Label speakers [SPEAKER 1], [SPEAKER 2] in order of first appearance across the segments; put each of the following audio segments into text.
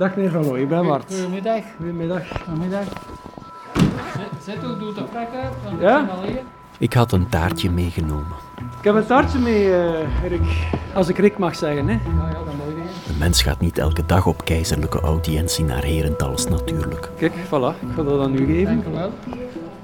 [SPEAKER 1] Dag meneer Van Looy, ik ben Mart.
[SPEAKER 2] Goedemiddag.
[SPEAKER 1] Goedemiddag.
[SPEAKER 2] Goedemiddag. Zet hoe doet de vrak uit?
[SPEAKER 1] Ja?
[SPEAKER 2] ik
[SPEAKER 3] had een taartje meegenomen.
[SPEAKER 1] Ik heb een taartje mee, eh, Rick. Als ik Rick mag zeggen, hè.
[SPEAKER 2] Ja, ja, dat moet je.
[SPEAKER 3] Een mens gaat niet elke dag op keizerlijke audiëntie naar Herentals natuurlijk.
[SPEAKER 1] Kijk, voilà. Ik ga dat aan u geven.
[SPEAKER 2] Dank u wel.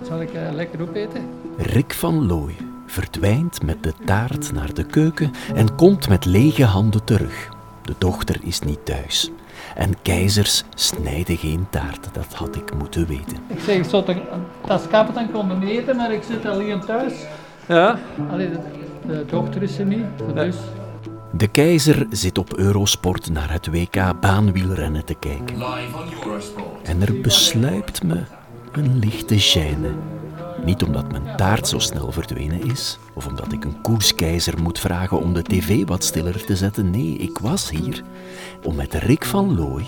[SPEAKER 2] Zal ik eh, lekker opeten?
[SPEAKER 3] Rick van Looy verdwijnt met de taart naar de keuken en komt met lege handen terug. De dochter is niet thuis. En keizers snijden geen taart, dat had ik moeten weten.
[SPEAKER 2] Ik zeg, ik zou dat dan komen eten, maar ik zit alleen thuis.
[SPEAKER 1] Ja,
[SPEAKER 2] Allee, de, de dochter is er niet, dus...
[SPEAKER 3] De keizer zit op Eurosport naar het WK baanwielrennen te kijken. En er besluipt me een lichte gêne. Niet omdat mijn taart zo snel verdwenen is, of omdat ik een koerskeizer moet vragen om de tv wat stiller te zetten. Nee, ik was hier om met Rick van Looy,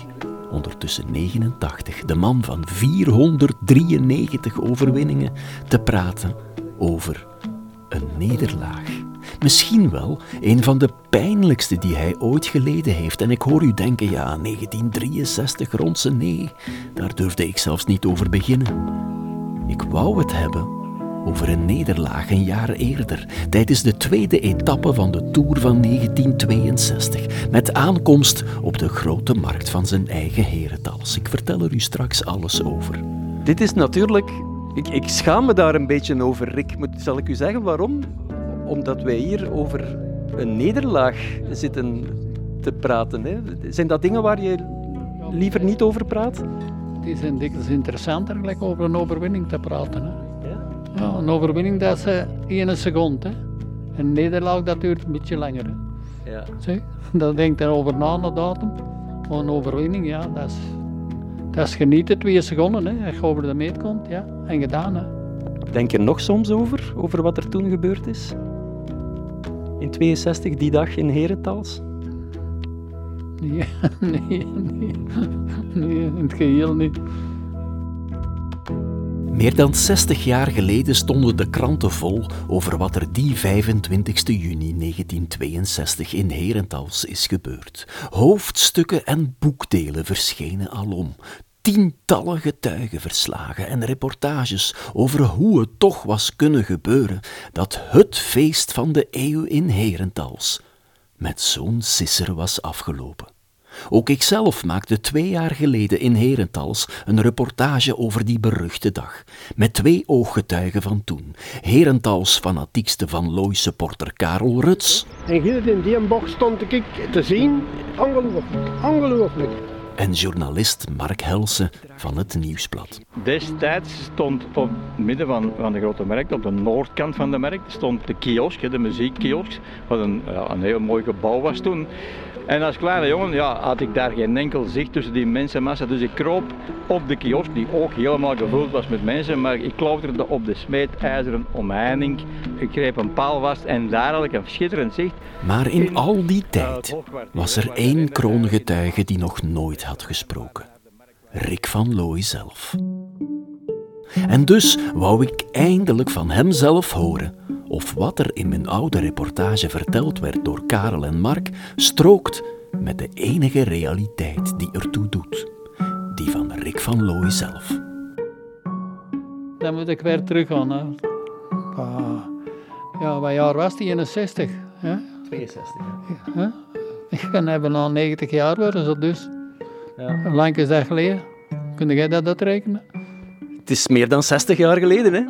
[SPEAKER 3] ondertussen 89, de man van 493 overwinningen, te praten over een nederlaag. Misschien wel een van de pijnlijkste die hij ooit geleden heeft. En ik hoor u denken, ja, 1963 rond zijn nee, daar durfde ik zelfs niet over beginnen. Ik wou het hebben over een nederlaag een jaar eerder, tijdens de tweede etappe van de Tour van 1962, met aankomst op de grote markt van zijn eigen herentals. Ik vertel er u straks alles over.
[SPEAKER 1] dit is natuurlijk... Ik, ik schaam me daar een beetje over, Rick. Zal ik u zeggen waarom? Omdat wij hier over een nederlaag zitten te praten. Hè. Zijn dat dingen waar je liever niet over praat?
[SPEAKER 2] Het is een dikwijls interessanter gelijk over een overwinning te praten. Hè.
[SPEAKER 1] Ja.
[SPEAKER 2] Ja, een overwinning dat is eh, één seconde. Hè. Een nederlaag dat duurt een beetje langer. Hè.
[SPEAKER 1] ja.
[SPEAKER 2] Zie, daar denkt er over na, de datum. Maar een overwinning, ja, dat is, dat is genieten, twee seconden. Hè. Als je over de meet komt, ja, en gedaan. Hè.
[SPEAKER 1] Denk je er nog soms over, over wat er toen gebeurd is? In 62, die dag in Herentals?
[SPEAKER 2] Nee, nee, nee, nee, in het geheel niet.
[SPEAKER 3] Meer dan 60 jaar geleden stonden de kranten vol over wat er die 25 juni 1962 in Herentals is gebeurd. Hoofdstukken en boekdelen verschenen alom. Tientallen getuigenverslagen en reportages over hoe het toch was kunnen gebeuren dat het feest van de eeuw in Herentals met zo'n sisser was afgelopen. Ook ikzelf maakte twee jaar geleden in Herentals een reportage over die beruchte dag. Met twee ooggetuigen van toen. Herentals fanatiekste van Looy supporter Karel Ruts
[SPEAKER 4] En hier in die bocht stond ik te zien, ongelooflijk, ongelooflijk.
[SPEAKER 3] En journalist Mark Helsen van het Nieuwsblad.
[SPEAKER 5] Destijds stond op het midden van, van de grote markt, op de noordkant van de markt, stond de kiosk, de muziekkiosk, wat een, ja, een heel mooi gebouw was toen. En als kleine jongen ja, had ik daar geen enkel zicht tussen die mensenmassa, dus ik kroop op de kiosk, die ook helemaal gevuld was met mensen, maar ik klauterde op de smeedijzeren omheining. Ik greep een paal vast en daar had ik een schitterend zicht.
[SPEAKER 3] Maar in al die tijd was er één kroongetuige die nog nooit had gesproken. Rick van Looy zelf. En dus wou ik eindelijk van hem zelf horen of wat er in mijn oude reportage verteld werd door Karel en Mark strookt met de enige realiteit die ertoe doet. Die van Rick van Looy zelf.
[SPEAKER 2] Dan moet ik weer terug gaan. Hè. Ah, ja, wat jaar was die? 61. Hè?
[SPEAKER 1] 62,
[SPEAKER 2] Hè? Ik ga hebben al 90 jaar worden, zo dus.
[SPEAKER 1] ja.
[SPEAKER 2] Hoe lang is dat geleden? Kun jij dat uitrekenen?
[SPEAKER 1] Het is meer dan 60 jaar geleden, hè?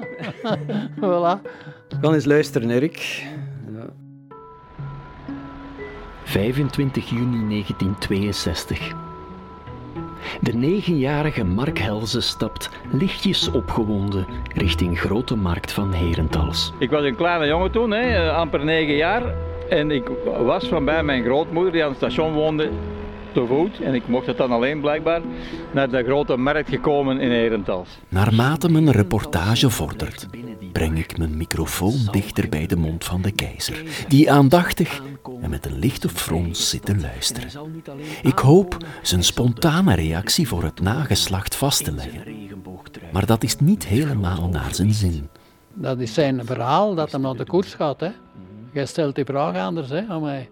[SPEAKER 2] Voilà.
[SPEAKER 1] Kan eens luisteren, Rick.
[SPEAKER 3] 25 juni 1962. De negenjarige Mark Helze stapt lichtjes opgewonden richting Grote Markt van Herentals.
[SPEAKER 5] Ik was een kleine jongen toen, hè, eh, amper negen jaar. En ik was van bij mijn grootmoeder, die aan het station woonde, te voet. En ik mocht het dan alleen blijkbaar, naar de grote markt gekomen in Herentals.
[SPEAKER 3] Naarmate mijn reportage vordert, breng ik mijn microfoon dichter bij de mond van de keizer, die aandachtig en met een lichte frons zit te luisteren. Ik hoop zijn spontane reactie voor het nageslacht vast te leggen. Maar dat is niet helemaal naar zijn zin.
[SPEAKER 2] Dat is zijn verhaal dat hij naar de koers gaat. Hè. jij stelt die vraag anders hè, aan mij.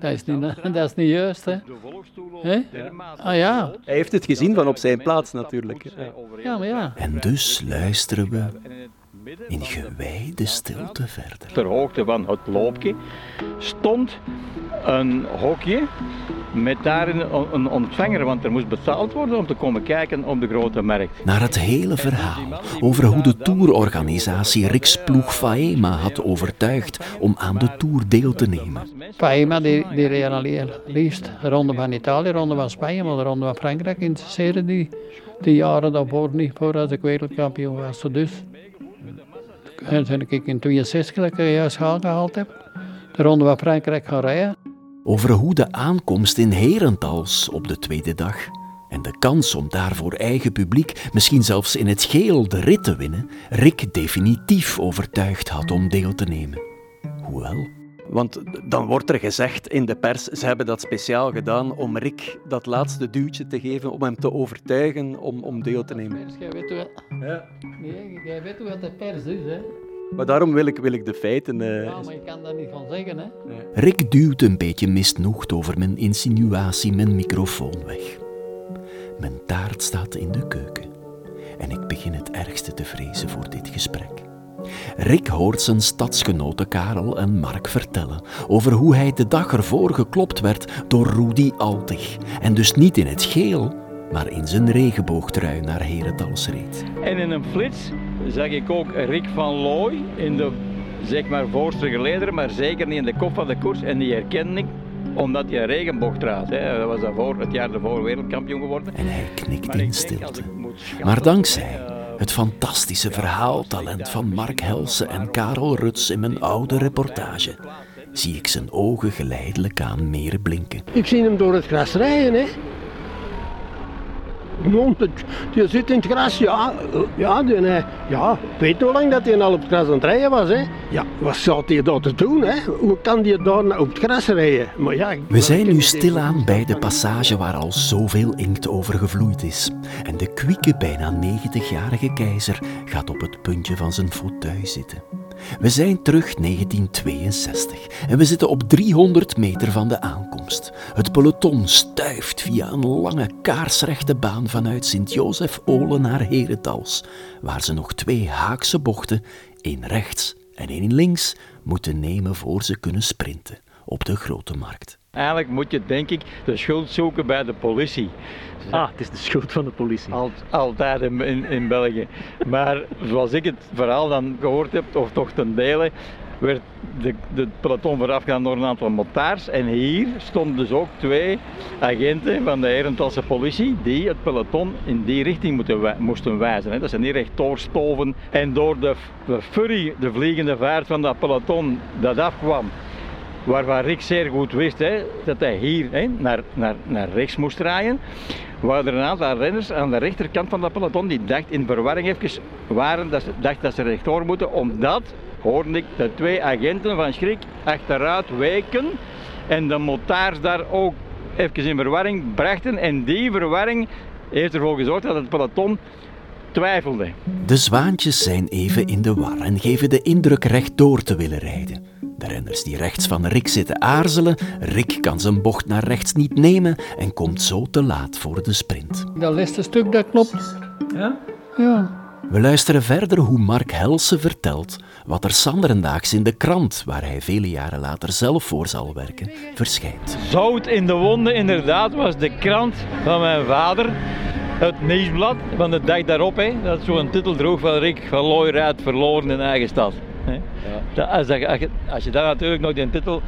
[SPEAKER 2] Dat is niet, dat is niet juist. Hè. Hè? Ah ja.
[SPEAKER 1] Hij heeft het gezien van op zijn plaats natuurlijk. Ja,
[SPEAKER 2] maar ja.
[SPEAKER 3] En dus luisteren we in gewijde stilte verder.
[SPEAKER 5] Ter hoogte van het loopje stond een hokje met daarin een- ontvanger, want er moest betaald worden om te komen kijken op de grote markt.
[SPEAKER 3] Naar het hele verhaal over hoe de tourorganisatie Riksploeg Faema had overtuigd om aan de tour deel te nemen.
[SPEAKER 2] Faima die, die reed alleen liefst de ronde van Italië, de ronde van Spanje, maar de ronde van Frankrijk interesseerde die, die jaren daarvoor niet voor als ik wereldkampioen was. Dus toen ik in 62 dat ik juist gehaald heb, de ronde van Frankrijk gaan rijden.
[SPEAKER 3] Over hoe de aankomst in Herentals op de tweede dag en de kans om daar voor eigen publiek, misschien zelfs in het geel, de rit te winnen, Rick definitief overtuigd had om deel te nemen. Hoewel,
[SPEAKER 1] Want dan wordt er gezegd in de pers, ze hebben dat speciaal gedaan om Rick dat laatste duwtje te geven, om hem te overtuigen om, om deel te nemen.
[SPEAKER 2] Jij weet wat, nee, jij weet wat de pers is, hè?
[SPEAKER 1] Maar daarom wil ik, wil ik de feiten... eh,
[SPEAKER 2] Ja, maar je kan daar niet van zeggen, hè?
[SPEAKER 3] Rick duwt een beetje misnoegd over mijn insinuatie mijn microfoon weg. Mijn taart staat in de keuken en ik begin het ergste te vrezen voor dit gesprek. Rick hoort zijn stadsgenoten Karel en Mark vertellen over hoe hij de dag ervoor geklopt werd door Rudy Altig en dus niet in het geel, maar in zijn regenboogtrui naar Herentals reed.
[SPEAKER 5] En in een flits zag ik ook Rick van Looy in de zeg maar voorste gelederen, maar zeker niet in de kop van de koers. En die herkende ik omdat hij een regenboog. Hè. Hij was daarvoor, het jaar daarvoor wereldkampioen geworden.
[SPEAKER 3] En hij knikt
[SPEAKER 5] Maar
[SPEAKER 3] in stilte. Maar dankzij het fantastische verhaaltalent van Mark Helsen en Karel Ruts in mijn oude reportage, zie ik zijn ogen geleidelijk aan meer blinken.
[SPEAKER 4] Ik zie hem door het gras rijden, hè. Het- die zit in het gras, ja. eh, Ja, die, hij- ja, weet hoe lang dat hij al op het gras aan het rijden was, hè. Ja, wat zou hij daar te doen, hè? Hoe kan hij daar nou op het gras rijden? Maar ja,
[SPEAKER 3] We zijn nu stilaan bij de passage waar al zoveel inkt over gevloeid is. En de kwieke, bijna 90-jarige keizer gaat op het puntje van zijn fauteuil zitten. We zijn terug 1962 en we zitten op 300 meter van de aankomst. Het peloton stuift via een lange kaarsrechte baan vanuit Sint-Jozef-Olen naar Herentals, waar ze nog twee haakse bochten, één rechts en één links, moeten nemen voor ze kunnen sprinten op de grote markt.
[SPEAKER 5] Eigenlijk moet je denk ik de schuld zoeken bij de politie.
[SPEAKER 6] Ah, het is de schuld van de politie.
[SPEAKER 5] Al- altijd in, in, in België. Maar zoals ik het verhaal dan gehoord heb, of toch ten dele, werd de, de peloton voorafgegaan door een aantal motards. En hier stonden dus ook twee agenten van de Herentalse politie die het peloton in die richting moeten, moesten wijzen. Hè. Dat ze niet recht doorstoven. En door de, de furry, de vliegende vaart van dat peloton dat afkwam, waarvan Rick zeer goed wist hè, dat hij hier hè, naar, naar, naar rechts moest draaien, waren er een aantal renners aan de rechterkant van dat peloton die dacht in verwarring even waren, dat ze dacht dat ze rechtdoor moeten, omdat, hoorde ik, de twee agenten van Schrik achteruit weken en de motards daar ook even in verwarring brachten en die verwarring heeft ervoor gezorgd dat het peloton twijfelde.
[SPEAKER 3] De zwaantjes zijn even in de war en geven de indruk rechtdoor te willen rijden. De renners die rechts van Rick zitten aarzelen, Rick kan zijn bocht naar rechts niet nemen en komt zo te laat voor de sprint.
[SPEAKER 2] Dat laatste stuk, dat klopt.
[SPEAKER 1] Ja?
[SPEAKER 2] Ja.
[SPEAKER 3] We luisteren verder hoe Mark Helsen vertelt wat er Sanderendaags in de krant, waar hij vele jaren later zelf voor zal werken, verschijnt.
[SPEAKER 5] Zout in de wonden, inderdaad, was de krant van mijn vader. Het nieuwsblad van de dag daarop, hè, dat zo'n titel droeg van Rick van Looy verloren in eigen stad. Dat, als, dat- als, je, als je dan natuurlijk nog die titel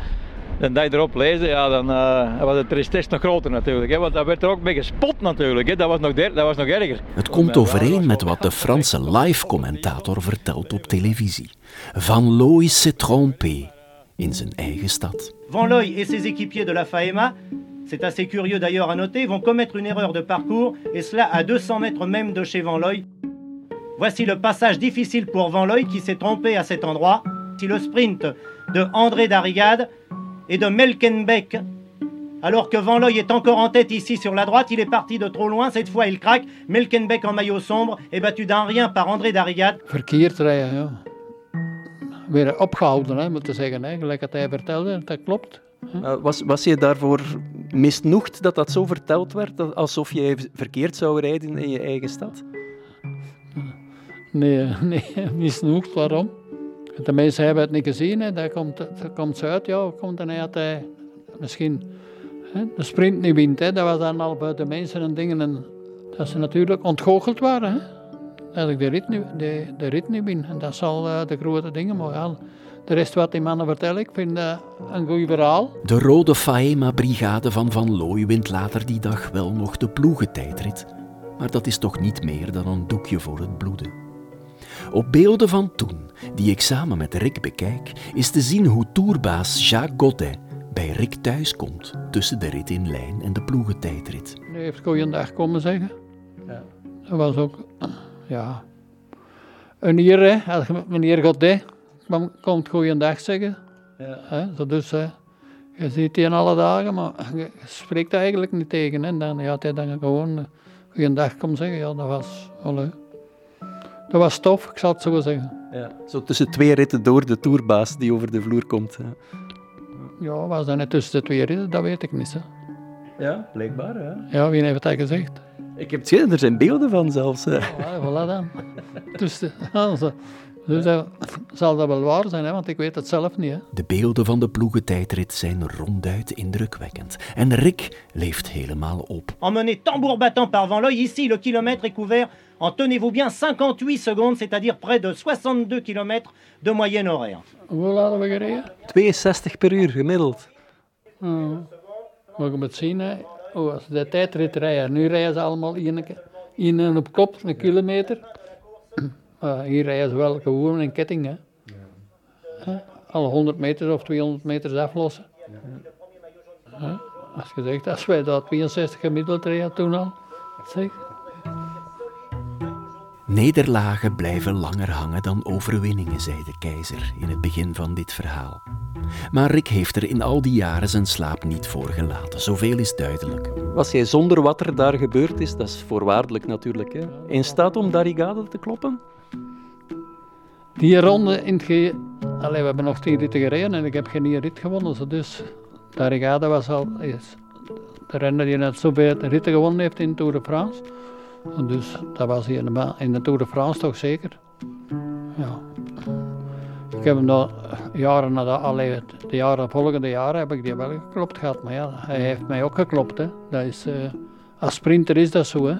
[SPEAKER 5] de dag erop lezen, ja, dan eh, was de tristesse nog groter natuurlijk. Hè, want daar werd er ook mee gespot natuurlijk. Hè. Dat, was nog der- dat was nog erger.
[SPEAKER 3] Het komt overeen met wat de Franse live-commentator vertelt op televisie. Van Looy s'est trompé in zijn eigen stad.
[SPEAKER 7] Van Looy et ses équipiers de la FAEMA, c'est assez curieux d'ailleurs à noter, vont commettre une erreur de parcours, et cela à 200 mètres même de chez Van Looy. Voici le passage difficile pour Van Looy qui s'est trompé à cet endroit. Si le sprint de André Darrigade et de Melkenbeck, alors que Van Looy est encore en tête ici sur la droite, il est parti de trop loin, cette fois il craque. Melkenbeck en maillot sombre est battu d'un rien par André Darrigade.
[SPEAKER 2] Verkeerd rijden, ja. weer opgehouden, hè, moet te zeggen. Hè. Gelijk dat hij vertelde, dat klopt.
[SPEAKER 1] Uh, was, was je daarvoor misnoegd dat dat zo verteld werd, alsof je verkeerd zou rijden in je eigen stad?
[SPEAKER 2] Nee, nee misnoegd. Waarom? De mensen hebben het niet gezien. Hè. Komt, dat komt uit. Ja, komt dan had hij misschien hè, de sprint niet wint. Dat was dan al de mensen en dingen. En dat ze natuurlijk ontgoocheld waren. Hè. De rit niet, de, rit niet win. En dat zal uh, de grote dingen. Maar de rest wat die mannen vertellen, ik vind dat een goed verhaal.
[SPEAKER 3] De Rode Faema-brigade van Van Looy wint later die dag wel nog de ploegentijdrit. Maar dat is toch niet meer dan een doekje voor het bloeden. Op beelden van toen, die ik samen met Rick bekijk, is te zien hoe toerbaas Jacques Godet bij Rick thuis komt tussen de rit in lijn en de ploegentijdrit.
[SPEAKER 2] Nu heeft goeiedag komen zeggen. Ja. Dat was ook, ja, een hier, hè, meneer Godet komt goeiedag zeggen. Ja. Hè, dus, hè, je ziet die in alle dagen, maar je spreekt eigenlijk niet tegen. En dan had hij dan gewoon goeiedag komen zeggen. Ja, dat was wel leuk. Dat was tof, ik zal het zo zeggen.
[SPEAKER 1] Ja. Zo tussen twee ritten door de tourbaas die over de vloer komt. Hè.
[SPEAKER 2] Ja, was dat net tussen de twee ritten? Dat weet ik niet. Hè.
[SPEAKER 1] Ja, blijkbaar. Hè.
[SPEAKER 2] Ja, wie heeft dat gezegd?
[SPEAKER 1] Ik heb het gezien, er zijn beelden van zelfs. Ja,
[SPEAKER 2] voilà dan. Dus, also, dus dat zal dat wel waar zijn, hè, want ik weet het zelf niet. Hè.
[SPEAKER 3] De beelden van de ploegentijdrit zijn ronduit indrukwekkend. En Rick leeft helemaal op.
[SPEAKER 7] Emmené tambour battant par Van Looy, ici le kilomètre est couvert en tenez-vous bien 58 secondes, c'est-à-dire près de 62 km de moyenne horaire.
[SPEAKER 2] Hoe hadden we gereden?
[SPEAKER 1] 62 per uur gemiddeld.
[SPEAKER 2] Hmm. Maar je moet zien, hè. Oh, als de tijdrit rijden, nu rijden ze allemaal in, in op kop, een kilometer. Uh, hier rijden ze wel gewoon een ketting. Hè. Ja. Alle 100 meter of 200 meter aflossen. Ja. Als je zegt, als wij dat 62 gemiddeld rijden toen al, zeg.
[SPEAKER 3] Nederlagen blijven langer hangen dan overwinningen, zei de keizer in het begin van dit verhaal. Maar Rick heeft er in al die jaren zijn slaap niet voor gelaten. Zoveel is duidelijk.
[SPEAKER 1] Was jij zonder wat er daar gebeurd is, dat is voorwaardelijk natuurlijk, hè, in staat om Darigade te kloppen?
[SPEAKER 2] Die ronde in het ge... Allee, we hebben nog tien ritten gereden en ik heb geen rit gewonnen. Dus Darigade was al de renner die net zoveel ritten gewonnen heeft in Tour de France. Dus dat was hij in de, in de Tour de France toch zeker. Ja. Ik heb hem dan jaren na de, de jaren, volgende jaren heb ik die wel geklopt gehad. Maar ja, hij heeft mij ook geklopt. Hè. Dat is, uh, als sprinter is dat zo. Hè.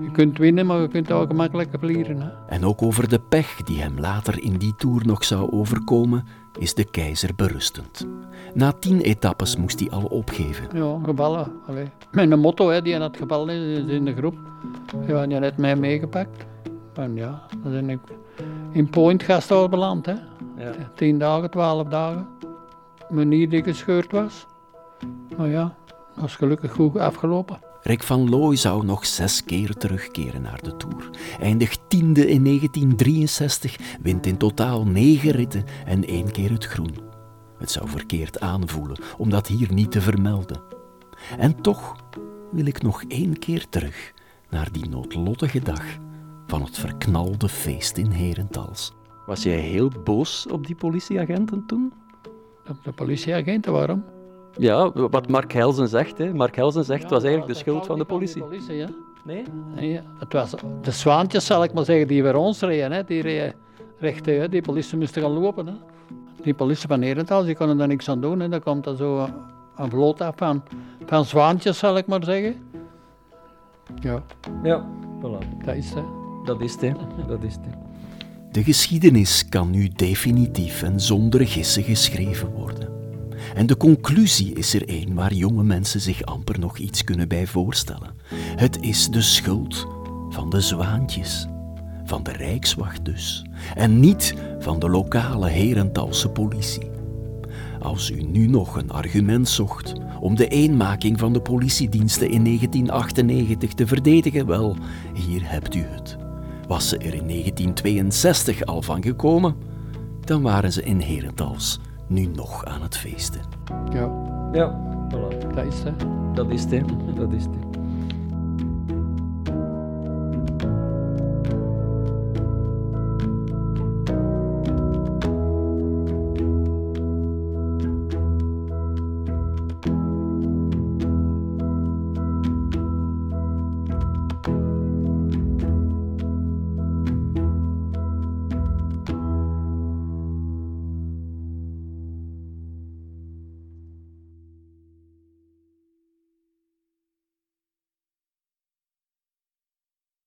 [SPEAKER 2] Je kunt winnen, maar je kunt ook gemakkelijk verliezen. Hè.
[SPEAKER 3] En ook over de pech die hem later in die Tour nog zou overkomen, is de keizer berustend. Na tien etappes moest hij al opgeven.
[SPEAKER 2] Ja, geballen. Allee. Mijn motto, hè, die aan het gebal is in de groep. Ja, die had mij meegepakt. En ja, dan ben ik in Point Gastel beland. Hè. Ja. Tien dagen, twaalf dagen. Mijn nier die gescheurd was. Maar ja, dat is gelukkig goed afgelopen.
[SPEAKER 3] Rick van Looy zou nog zes keer terugkeren naar de Tour. Eindigt tiende in 1963, wint in totaal negen ritten en één keer het groen. Het zou verkeerd aanvoelen om dat hier niet te vermelden. En toch wil ik nog één keer terug naar die noodlottige dag van het verknalde feest in Herentals.
[SPEAKER 1] Was jij heel boos op die politieagenten toen?
[SPEAKER 2] Op de politieagenten, waarom?
[SPEAKER 1] Ja, wat Mark Helsen zegt. Hè. Mark Helsen zegt, het was eigenlijk de schuld van de politie.
[SPEAKER 2] De politie ja.
[SPEAKER 1] Nee?
[SPEAKER 2] nee? Het was de zwaantjes, zal ik maar zeggen, die bij ons reden. Hè. Die reden recht Die politie moesten gaan lopen. Hè. Die politie van Herentals, die konden daar niks aan doen. Hè. Dan komt er zo een vloot af van, van zwaantjes, zal ik maar zeggen. Ja.
[SPEAKER 1] Ja, voilà.
[SPEAKER 2] Dat is het.
[SPEAKER 1] Dat is het, dat is het.
[SPEAKER 3] De geschiedenis kan nu definitief en zonder gissen geschreven worden. En de conclusie is er één waar jonge mensen zich amper nog iets kunnen bij voorstellen. Het is de schuld van de zwaantjes, van de Rijkswacht dus, en niet van de lokale Herentalse politie. Als u nu nog een argument zocht om de eenmaking van de politiediensten in 1998 te verdedigen, wel, hier hebt u het. Was ze er in 1962 al van gekomen, dan waren ze in Herentals nu nog aan het feesten.
[SPEAKER 2] Ja,
[SPEAKER 1] ja
[SPEAKER 2] voilà. dat is het.
[SPEAKER 1] Dat is het, dat is het.